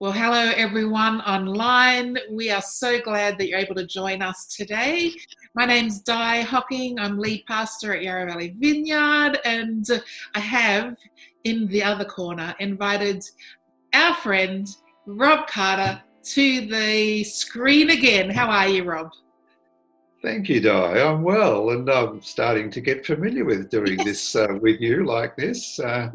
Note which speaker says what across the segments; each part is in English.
Speaker 1: Well, hello everyone online. We are so glad that you're able to join us today. My name's Di Hocking. I'm lead pastor at Yarra Valley Vineyard, and I have in the other corner invited our friend Rob Carter to the screen again. How are you, Rob?
Speaker 2: Thank you, Di. I'm well, and I'm starting to get familiar with doing this uh, with you like this. Uh,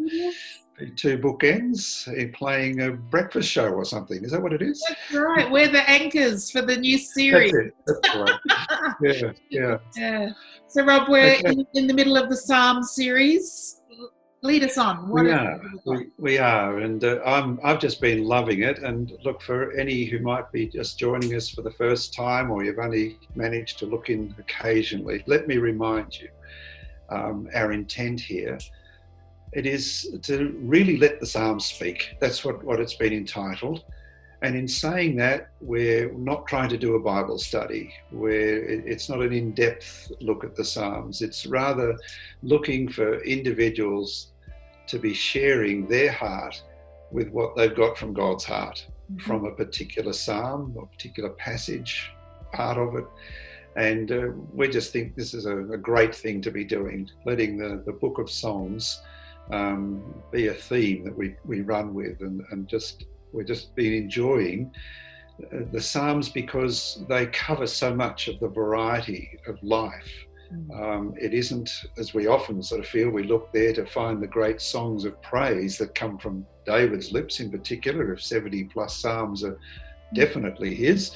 Speaker 2: two bookends in playing a breakfast show or something. Is that what it is?
Speaker 1: That's right. We're the anchors for the new series.
Speaker 2: That's, That's right. yeah, yeah.
Speaker 1: Yeah. So, Rob, we're okay. in, in, the middle of the Psalm series. Lead us on.
Speaker 2: What we are. We, we, are, and uh, I'm. I've just been loving it. And look for any who might be just joining us for the first time, or you've only managed to look in occasionally. Let me remind you, um, our intent here it is to really let the Psalms speak. That's what, what it's been entitled. And in saying that, we're not trying to do a Bible study where it's not an in depth look at the Psalms. It's rather looking for individuals to be sharing their heart with what they've got from God's heart, mm-hmm. from a particular Psalm or particular passage, part of it. And uh, we just think this is a, a, great thing to be doing, letting the, the book of Psalms um, be a theme that we, we run with and, and just we've just been enjoying uh, the Psalms because they cover so much of the variety of life. Mm. Um, it isn't, as we often sort of feel, we look there to find the great songs of praise that come from David's lips in particular, if 70 plus Psalms are definitely his.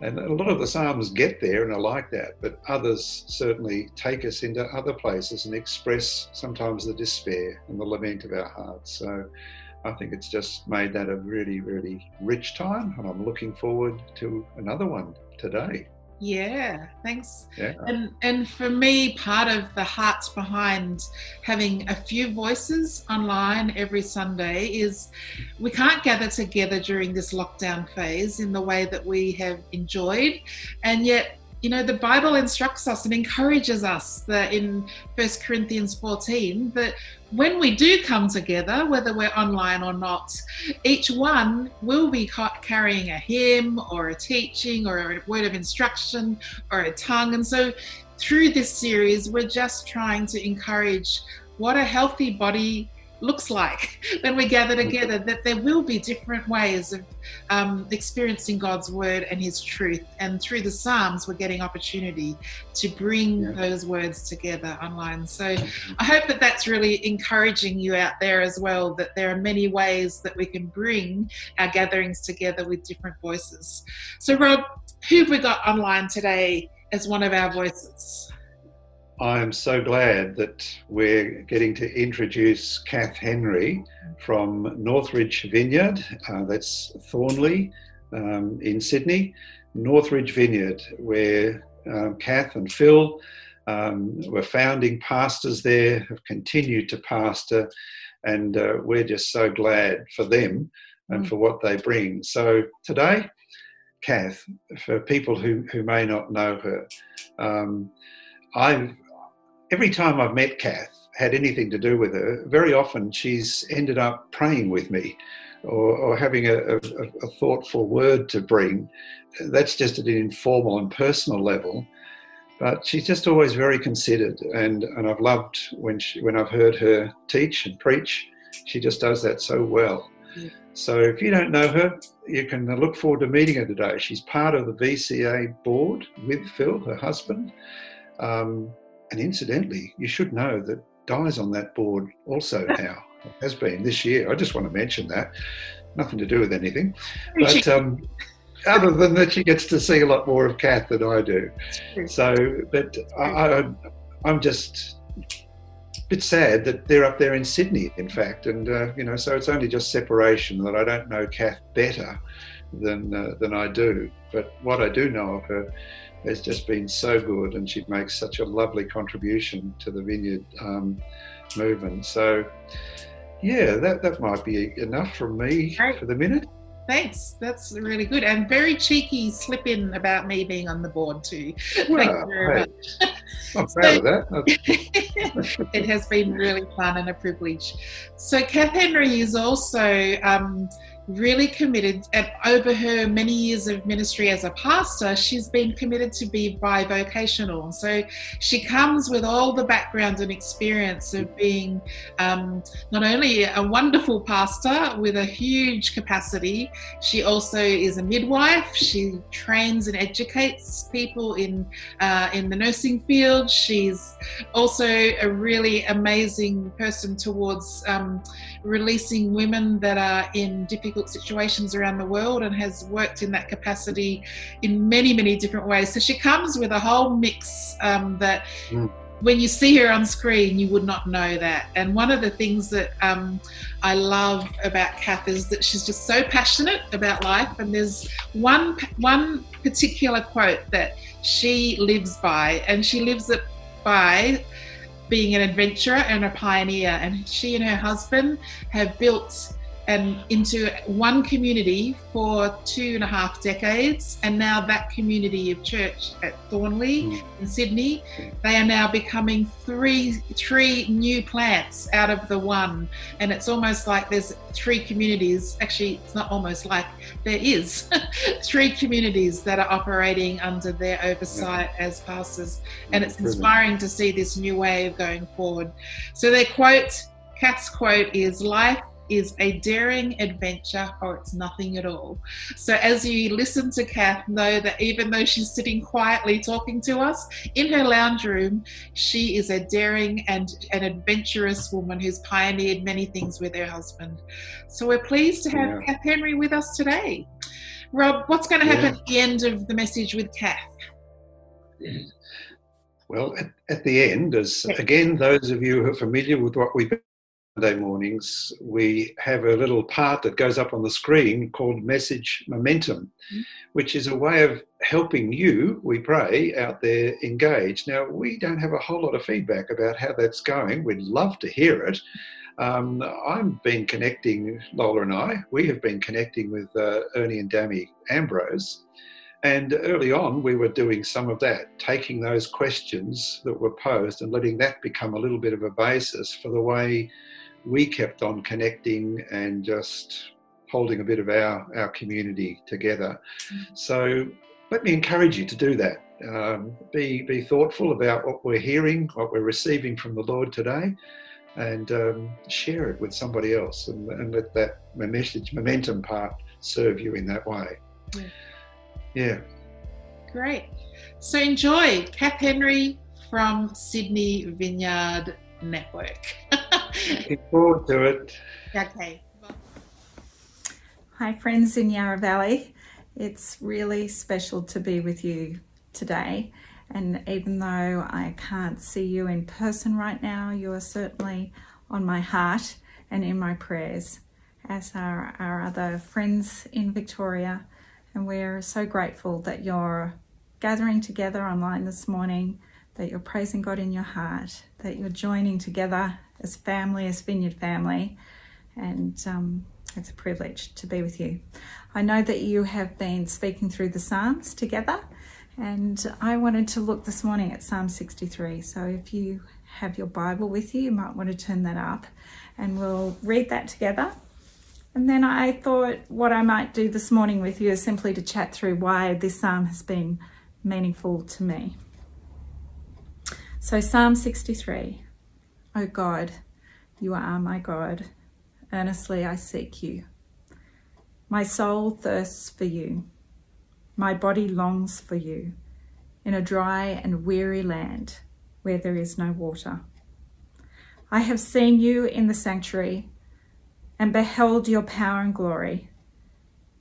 Speaker 2: And a lot of the Psalms get there and are like that, but others certainly take us into other places and express sometimes the despair and the lament of our hearts. So I think it's just made that a really, really rich time, and I'm looking forward to another one today.
Speaker 1: Yeah, thanks. Yeah. And and for me, part of the hearts behind having a few voices online every Sunday is we can't gather together during this lockdown phase in the way that we have enjoyed, and yet you know the bible instructs us and encourages us that in First corinthians 14 that when we do come together whether we're online or not each one will be carrying a hymn or a teaching or a word of instruction or a tongue. And so through this series we're just trying to encourage what a healthy body looks like when we gather mm-hmm. together that there will be different ways of um, experiencing god's word and his truth and through the psalms we're getting opportunity to bring yeah. those words together online so mm-hmm. i hope that that's really encouraging you out there as well that there are many ways that we can bring our gatherings together with different voices so rob who have we got online today as one of our voices
Speaker 2: I am so glad that we're getting to introduce Kath Henry from Northridge Vineyard, uh, that's Thornleigh um, in Sydney. Northridge Vineyard, where um, Kath and Phil um, were founding pastors there, have continued to pastor, and uh, we're just so glad for them and mm. for what they bring. So today, Kath, for people who, who may not know her, um, I've every time I've met Kath, had anything to do with her, very often she's ended up praying with me or, or having a, a, a, thoughtful word to bring. That's just at an informal and personal level. But she's just always very considered, and, and I've loved when, she, when I've heard her teach and preach. She just does that so well. Yeah. So if you don't know her, you can look forward to meeting her today. She's part of the VCA board with Phil, her husband. Um, and incidentally, you should know that Di's on that board also now, has been this year. I just want to mention that. Nothing to do with anything. But um, other than that, she gets to see a lot more of Kath than I do. So, but I, am just a bit sad that they're up there in Sydney, in fact. And, uh, you know, so it's only just separation that I don't know Kath better than, uh, than I do. But what I do know of her has just been so good, and she makes such a lovely contribution to the vineyard um, movement. So, yeah, that, that might be enough from me for the minute.
Speaker 1: Thanks. That's really good. And very cheeky slip in about me being on the board too. Well, Thanks very hey, much.
Speaker 2: I'm proud of that.
Speaker 1: it has been really fun and a privilege. So Kath Henry is also um, really committed and over her many years of ministry as a pastor she's been committed to be bivocational. So she comes with all the background and experience of being um, not only a wonderful pastor with a huge capacity she also is a midwife. She trains and educates people in uh, in the nursing field. She's also a really amazing person towards um, releasing women that are in difficult situations around the world and has worked in that capacity in many, many different ways. So she comes with a whole mix um, that. Mm. When you see her on screen, you would not know that. And one of the things that um, I love about Kath is that she's just so passionate about life. And there's one one particular quote that she lives by, and she lives it by being an adventurer and a pioneer. And she and her husband have built and into one community for two and a half decades. And now that community of church at Thornleigh mm. in Sydney, they are now becoming three three new plants out of the one. And it's almost like there's three communities. Actually, it's not almost like there is three communities that are operating under their oversight yeah. as pastors. And it's inspiring to see this new way of going forward. So their quote, Kath's quote is life is a daring adventure or it's nothing at all. So, as you listen to Kath, know that even though she's sitting quietly talking to us in her lounge room, she is a daring and an adventurous woman who's pioneered many things with her husband. So, we're pleased to have yeah. Kath Henry with us today. Rob, what's going to happen yeah. at the end of the message with Kath?
Speaker 2: Well, at, at the end, as again, those of you who are familiar with what we've Monday mornings, we have a little part that goes up on the screen called Message Momentum, mm-hmm. which is a way of helping you, we pray, out there engage. Now, we don't have a whole lot of feedback about how that's going. We'd love to hear it. Um, I've been connecting, Lola and I, we have been connecting with uh, Ernie and Dammy Ambrose. And early on, we were doing some of that, taking those questions that were posed and letting that become a little bit of a basis for the way we kept on connecting and just holding a bit of our, our community together. Mm-hmm. So let me encourage you to do that. Um, be, be thoughtful about what we're hearing, what we're receiving from the Lord today, and um, share it with somebody else and, and, let that message momentum part serve you in that way. Yeah. yeah.
Speaker 1: Great. So enjoy Kath Henry from Sydney Vineyard Network.
Speaker 2: Looking forward to it.
Speaker 1: Okay.
Speaker 3: Hi, friends in Yarra Valley. It's really special to be with you today. And even though I can't see you in person right now, you are certainly on my heart and in my prayers, as are our other friends in Victoria. And we're so grateful that you're gathering together online this morning, that you're praising God in your heart, that you're joining together as family, as Vineyard family, and um, it's a privilege to be with you. I know that you have been speaking through the Psalms together, and I wanted to look this morning at Psalm 63. So if you have your Bible with you, you might want to turn that up, and we'll read that together. And then I thought what I might do this morning with you is simply to chat through why this psalm has been meaningful to me. So, Psalm 63 O God, you are my God. Earnestly I seek you. My soul thirsts for you. My body longs for you in a dry and weary land where there is no water. I have seen you in the sanctuary and beheld your power and glory.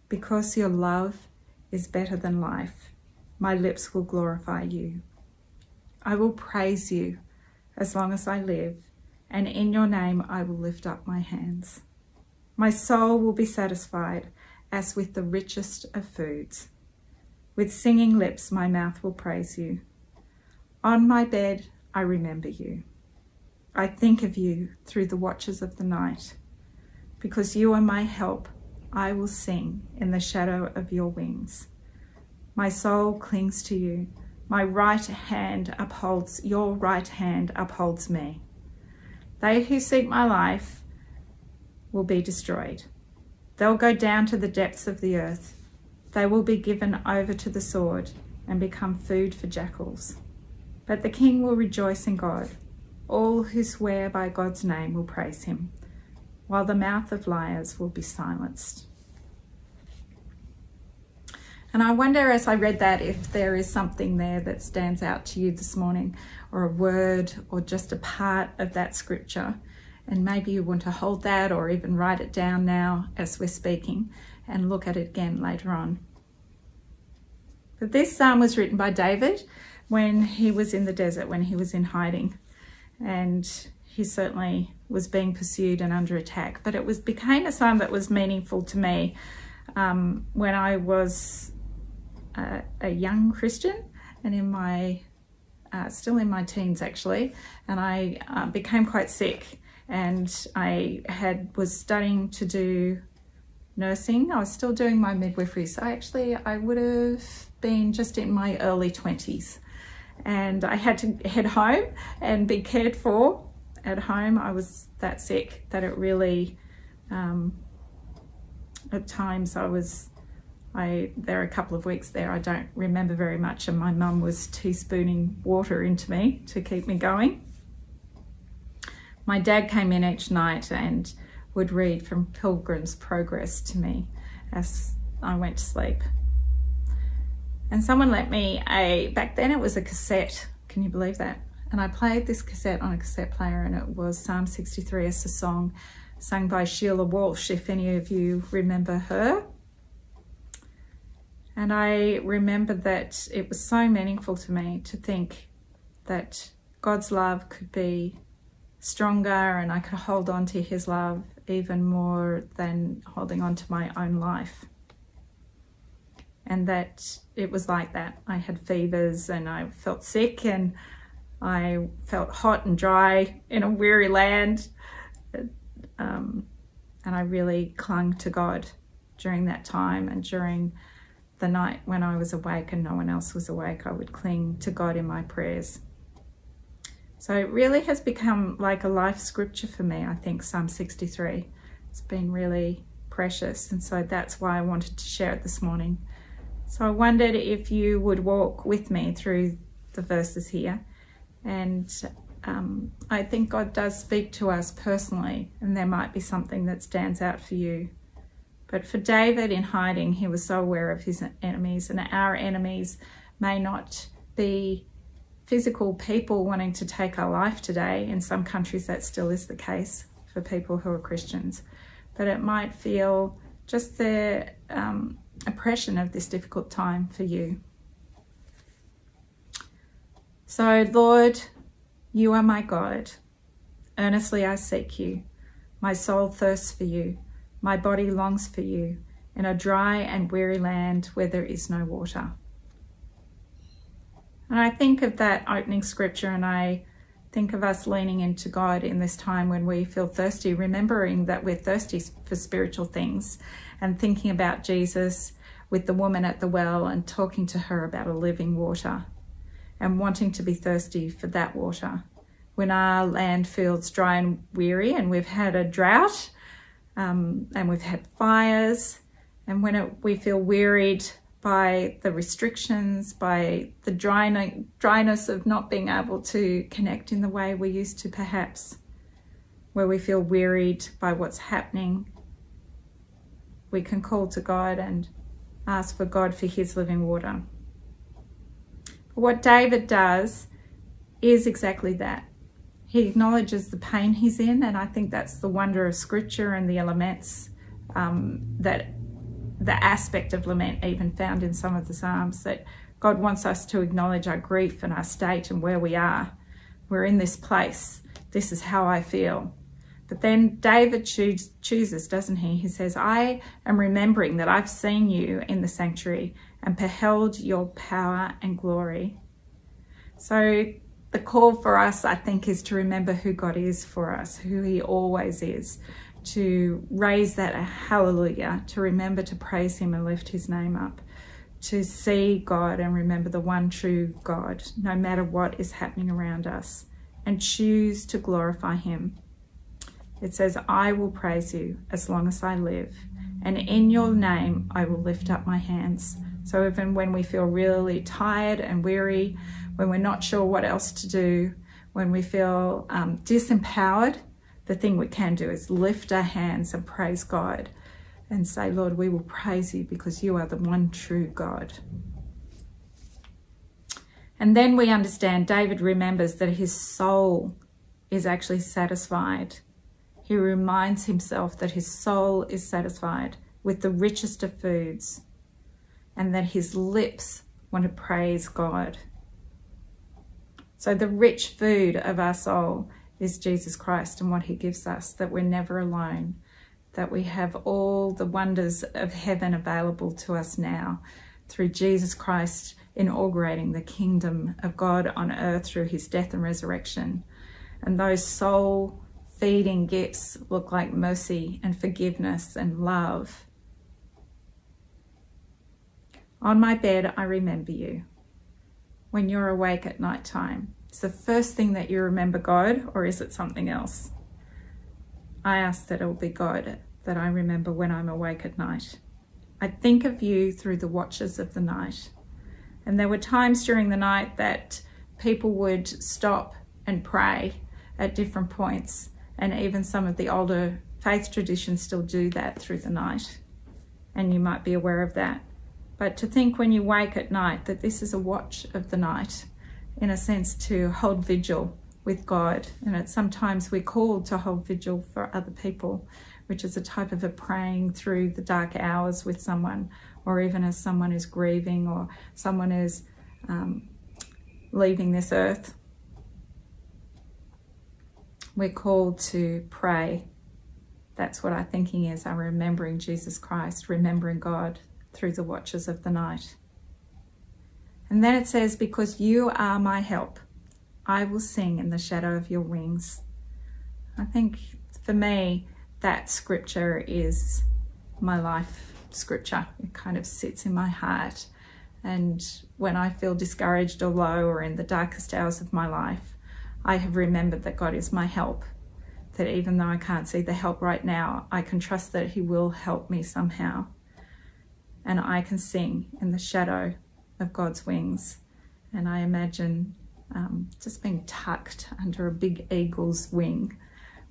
Speaker 3: Because your love is better than life, my lips will glorify you. I will praise you as long as I live, and in your name I will lift up my hands. My soul will be satisfied as with the richest of foods. With singing lips, my mouth will praise you. On my bed, I remember you. I think of you through the watches of the night. Because you are my help, I will sing in the shadow of your wings. My soul clings to you my right hand upholds, your right hand upholds me. They who seek my life will be destroyed. They'll go down to the depths of the earth. They will be given over to the sword and become food for jackals. But the king will rejoice in God. All who swear by God's name will praise him, while the mouth of liars will be silenced. And I wonder as I read that if there is something there that stands out to you this morning, or a word, or just a part of that scripture. And maybe you want to hold that or even write it down now as we're speaking and look at it again later on. But this psalm was written by David when he was in the desert, when he was in hiding. And he certainly was being pursued and under attack. But it was became a psalm that was meaningful to me um, when I was a, a, young Christian and in my uh, still in my teens actually, and I uh, became quite sick. And I had was studying to do nursing. I was still doing my midwifery, so actually I would have been just in my early 20s. And I had to head home and be cared for at home. I was that sick that it really, um, at times I was, I there are a couple of weeks there I don't remember very much and my mum was teaspooning water into me to keep me going. My dad came in each night and would read from Pilgrim's Progress to me as I went to sleep. And someone lent me a, back then it was a cassette. Can you believe that? And I played this cassette on a cassette player and it was Psalm 63 as a song sung by Sheila Walsh, if any of you remember her. And I remember that it was so meaningful to me to think that God's love could be stronger and I could hold on to his love even more than holding on to my own life and that it was like that. I had fevers and I felt sick and I felt hot and dry in a weary land. Um, and I really clung to God during that time and during the night when I was awake and no one else was awake, I would cling to God in my prayers. So it really has become like a life scripture for me, I think, Psalm 63. It's been really precious. And so that's why I wanted to share it this morning. So I wondered if you would walk with me through the verses here. And um, I think God does speak to us personally, and there might be something that stands out for you. But for David in hiding, he was so aware of his enemies, and our enemies may not be physical people wanting to take our life today. In some countries, that still is the case for people who are Christians. But it might feel just the um, oppression of this difficult time for you. So, Lord, you are my God. Earnestly I seek you. My soul thirsts for you. My body longs for you in a dry and weary land where there is no water. And I think of that opening scripture and I think of us leaning into God in this time when we feel thirsty, remembering that we're thirsty for spiritual things and thinking about Jesus with the woman at the well and talking to her about a living water and wanting to be thirsty for that water. When our land feels dry and weary and we've had a drought um, and we've had fires and when it, we feel wearied by the restrictions, by the dryness of not being able to connect in the way we used to perhaps, where we feel wearied by what's happening, we can call to God and ask for God for his living water. What David does is exactly that. He acknowledges the pain he's in, and I think that's the wonder of scripture and the elements um, that the aspect of lament even found in some of the Psalms that God wants us to acknowledge our grief and our state and where we are. We're in this place. This is how I feel. But then David choose, chooses, doesn't he? He says, I am remembering that I've seen you in the sanctuary and beheld your power and glory. So the call for us, I think, is to remember who God is for us, who he always is, to raise that hallelujah, to remember to praise him and lift his name up, to see God and remember the one true God, no matter what is happening around us, and choose to glorify him. It says, I will praise you as long as I live And in your name, I will lift up my hands. So even when we feel really tired and weary, when we're not sure what else to do, when we feel um, disempowered, the thing we can do is lift our hands and praise God and say, Lord, we will praise you because you are the one true God. And then we understand David remembers that his soul is actually satisfied. He reminds himself that his soul is satisfied with the richest of foods and that his lips want to praise God. So, the rich food of our soul is Jesus Christ and what he gives us, that we're never alone, that we have all the wonders of heaven available to us now through Jesus Christ inaugurating the kingdom of God on earth through his death and resurrection. And those soul feeding gifts look like mercy and forgiveness and love. On my bed, I remember you. When you're awake at night time, it's the first thing that you remember God, or is it something else? I ask that it will be God that I remember when I'm awake at night. I think of you through the watches of the night. And there were times during the night that people would stop and pray at different points. And even some of the older faith traditions still do that through the night. And you might be aware of that. But to think when you wake at night that this is a watch of the night, in a sense, to hold vigil with God. And it's sometimes we're called to hold vigil for other people, which is a type of a praying through the dark hours with someone or even as someone is grieving or someone is um, leaving this earth. We're called to pray. That's what our thinking is, our remembering Jesus Christ, remembering God through the watches of the night. And then it says, Because you are my help, I will sing in the shadow of your wings. I think for me, that scripture is my life scripture. It kind of sits in my heart. And when I feel discouraged or low or in the darkest hours of my life, I have remembered that God is my help. That even though I can't see the help right now, I can trust that He will help me somehow. And I can sing in the shadow of God's wings. And I imagine um, just being tucked under a big eagle's wing.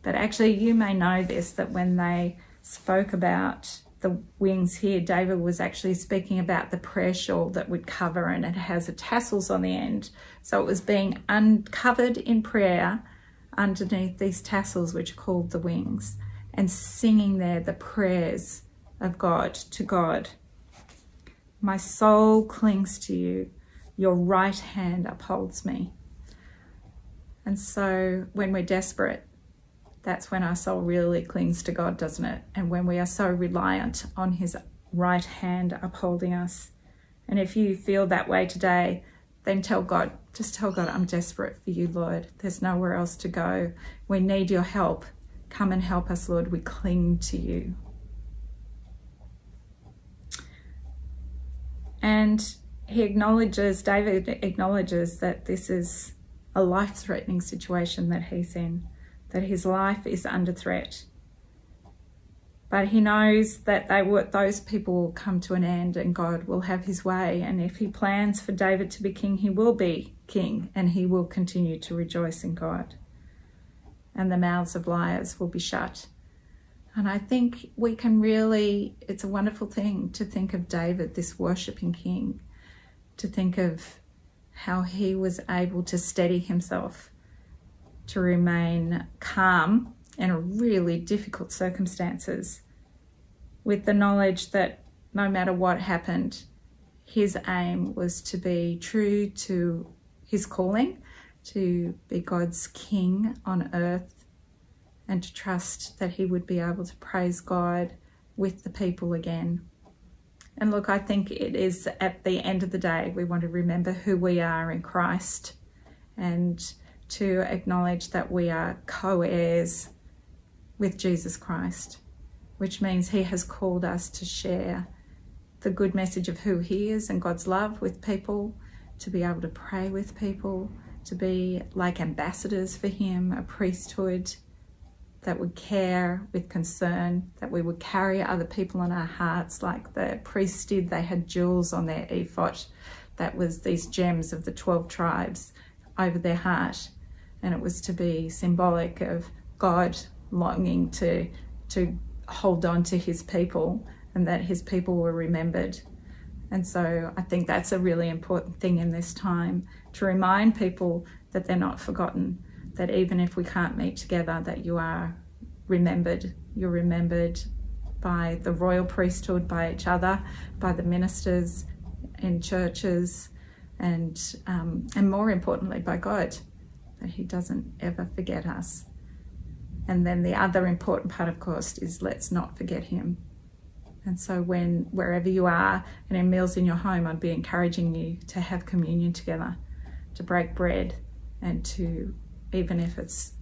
Speaker 3: But actually, you may know this that when they spoke about the wings here, David was actually speaking about the prayer shawl that would cover and it has tassels on the end. So it was being uncovered in prayer underneath these tassels, which are called the wings, and singing there the prayers of God to God. My soul clings to you, your right hand upholds me. And so when we're desperate, that's when our soul really clings to God, doesn't it? And when we are so reliant on His right hand upholding us. And if you feel that way today, then tell God, just tell God, I'm desperate for you, Lord. There's nowhere else to go. We need your help. Come and help us, Lord. We cling to you. And he acknowledges, David acknowledges that this is a life threatening situation that he's in that his life is under threat. But he knows that they those people will come to an end and God will have his way. And if he plans for David to be king, he will be king and he will continue to rejoice in God. And the mouths of liars will be shut. And I think we can really, it's a wonderful thing to think of David, this worshipping king, to think of how he was able to steady himself to remain calm in really difficult circumstances with the knowledge that no matter what happened, his aim was to be true to his calling, to be God's king on earth, and to trust that he would be able to praise God with the people again. And look, I think it is at the end of the day, we want to remember who we are in Christ and to acknowledge that we are co heirs with Jesus Christ, which means He has called us to share the good message of who He is and God's love with people, to be able to pray with people, to be like ambassadors for Him, a priesthood, that would care with concern, that we would carry other people in our hearts like the priests did. They had jewels on their ephod that was these gems of the 12 tribes over their heart. And it was to be symbolic of God longing to, to hold on to his people and that his people were remembered. And so I think that's a really important thing in this time to remind people that they're not forgotten, that even if we can't meet together, that you are remembered. You're remembered by the royal priesthood, by each other, by the ministers in churches, and um, and more importantly, by God, that He doesn't ever forget us. And then the other important part, of course, is let's not forget Him. And so, when wherever you are and in meals in your home, I'd be encouraging you to have communion together, to break bread, and to even if it's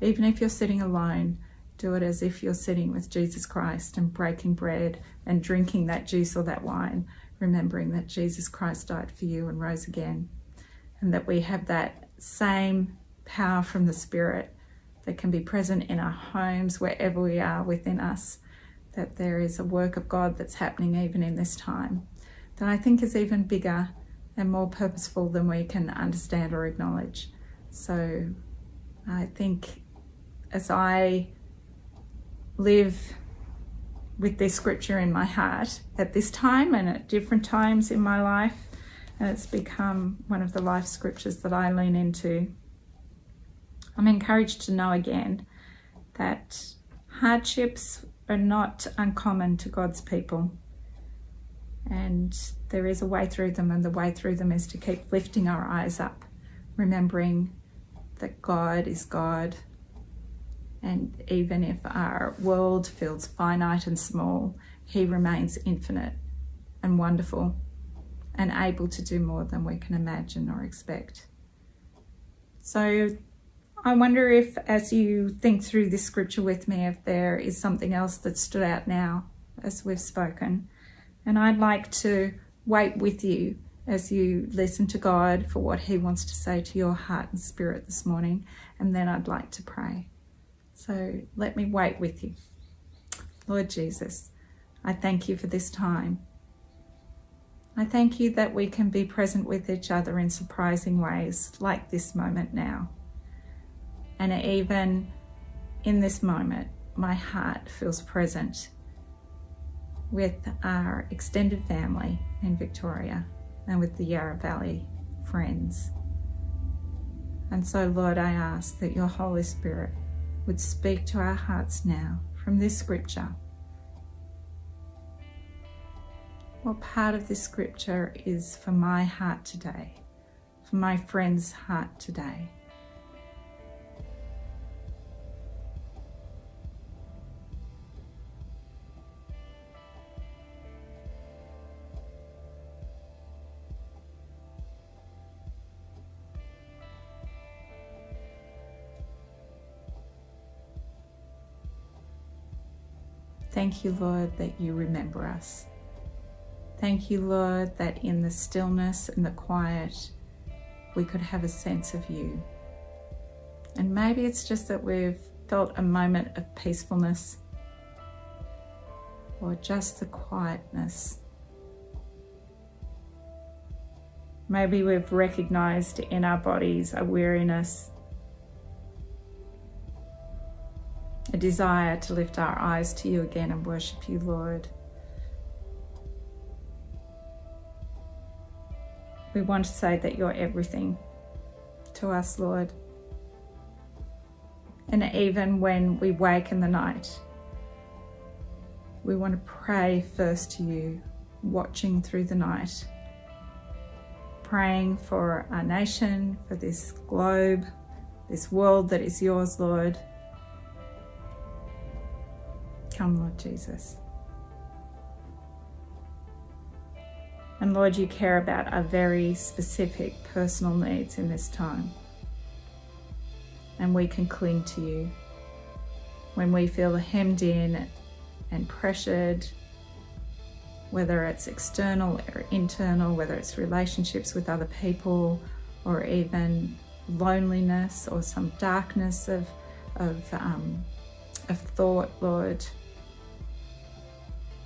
Speaker 3: even if you're sitting alone, do it as if you're sitting with Jesus Christ and breaking bread and drinking that juice or that wine, remembering that Jesus Christ died for you and rose again, and that we have that same power from the Spirit that can be present in our homes, wherever we are within us, that there is a work of God that's happening even in this time that I think is even bigger and more purposeful than we can understand or acknowledge. So I think as I live with this scripture in my heart at this time and at different times in my life, it's become one of the life scriptures that I lean into. I'm encouraged to know again that hardships are not uncommon to God's people. And there is a way through them, and the way through them is to keep lifting our eyes up, remembering that God is God. And even if our world feels finite and small, He remains infinite and wonderful and able to do more than we can imagine or expect. So I wonder if, as you think through this scripture with me, if there is something else that stood out now as we've spoken. And I'd like to wait with you as you listen to God for what He wants to say to your heart and spirit this morning. And then I'd like to pray. So let me wait with you. Lord Jesus, I thank you for this time. I thank you that we can be present with each other in surprising ways, like this moment now. And even in this moment, my heart feels present with our extended family in Victoria and with the Yarra Valley friends. And so, Lord, I ask that your Holy Spirit would speak to our hearts now from this scripture. What part of this scripture is for my heart today, for my friend's heart today? Thank you, Lord, that you remember us. Thank you, Lord, that in the stillness and the quiet, we could have a sense of you. And maybe it's just that we've felt a moment of peacefulness or just the quietness. Maybe we've recognized in our bodies a weariness a desire to lift our eyes to you again and worship you, Lord. We want to say that you're everything to us, Lord. And even when we wake in the night, we want to pray first to you, watching through the night, praying for our nation, for this globe, this world that is yours, Lord. Come, Lord Jesus. And Lord, you care about our very specific personal needs in this time. And we can cling to you when we feel hemmed in and pressured, whether it's external or internal, whether it's relationships with other people, or even loneliness or some darkness of, of um, of thought, Lord,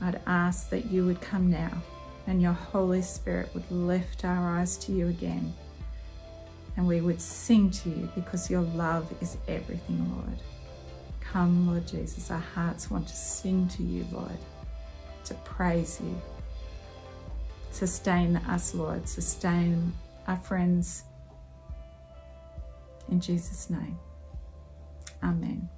Speaker 3: I'd ask that you would come now and your Holy Spirit would lift our eyes to you again and we would sing to you because your love is everything, Lord. Come, Lord Jesus, our hearts want to sing to you, Lord, to praise you. Sustain us, Lord, sustain our friends. In Jesus' name, Amen.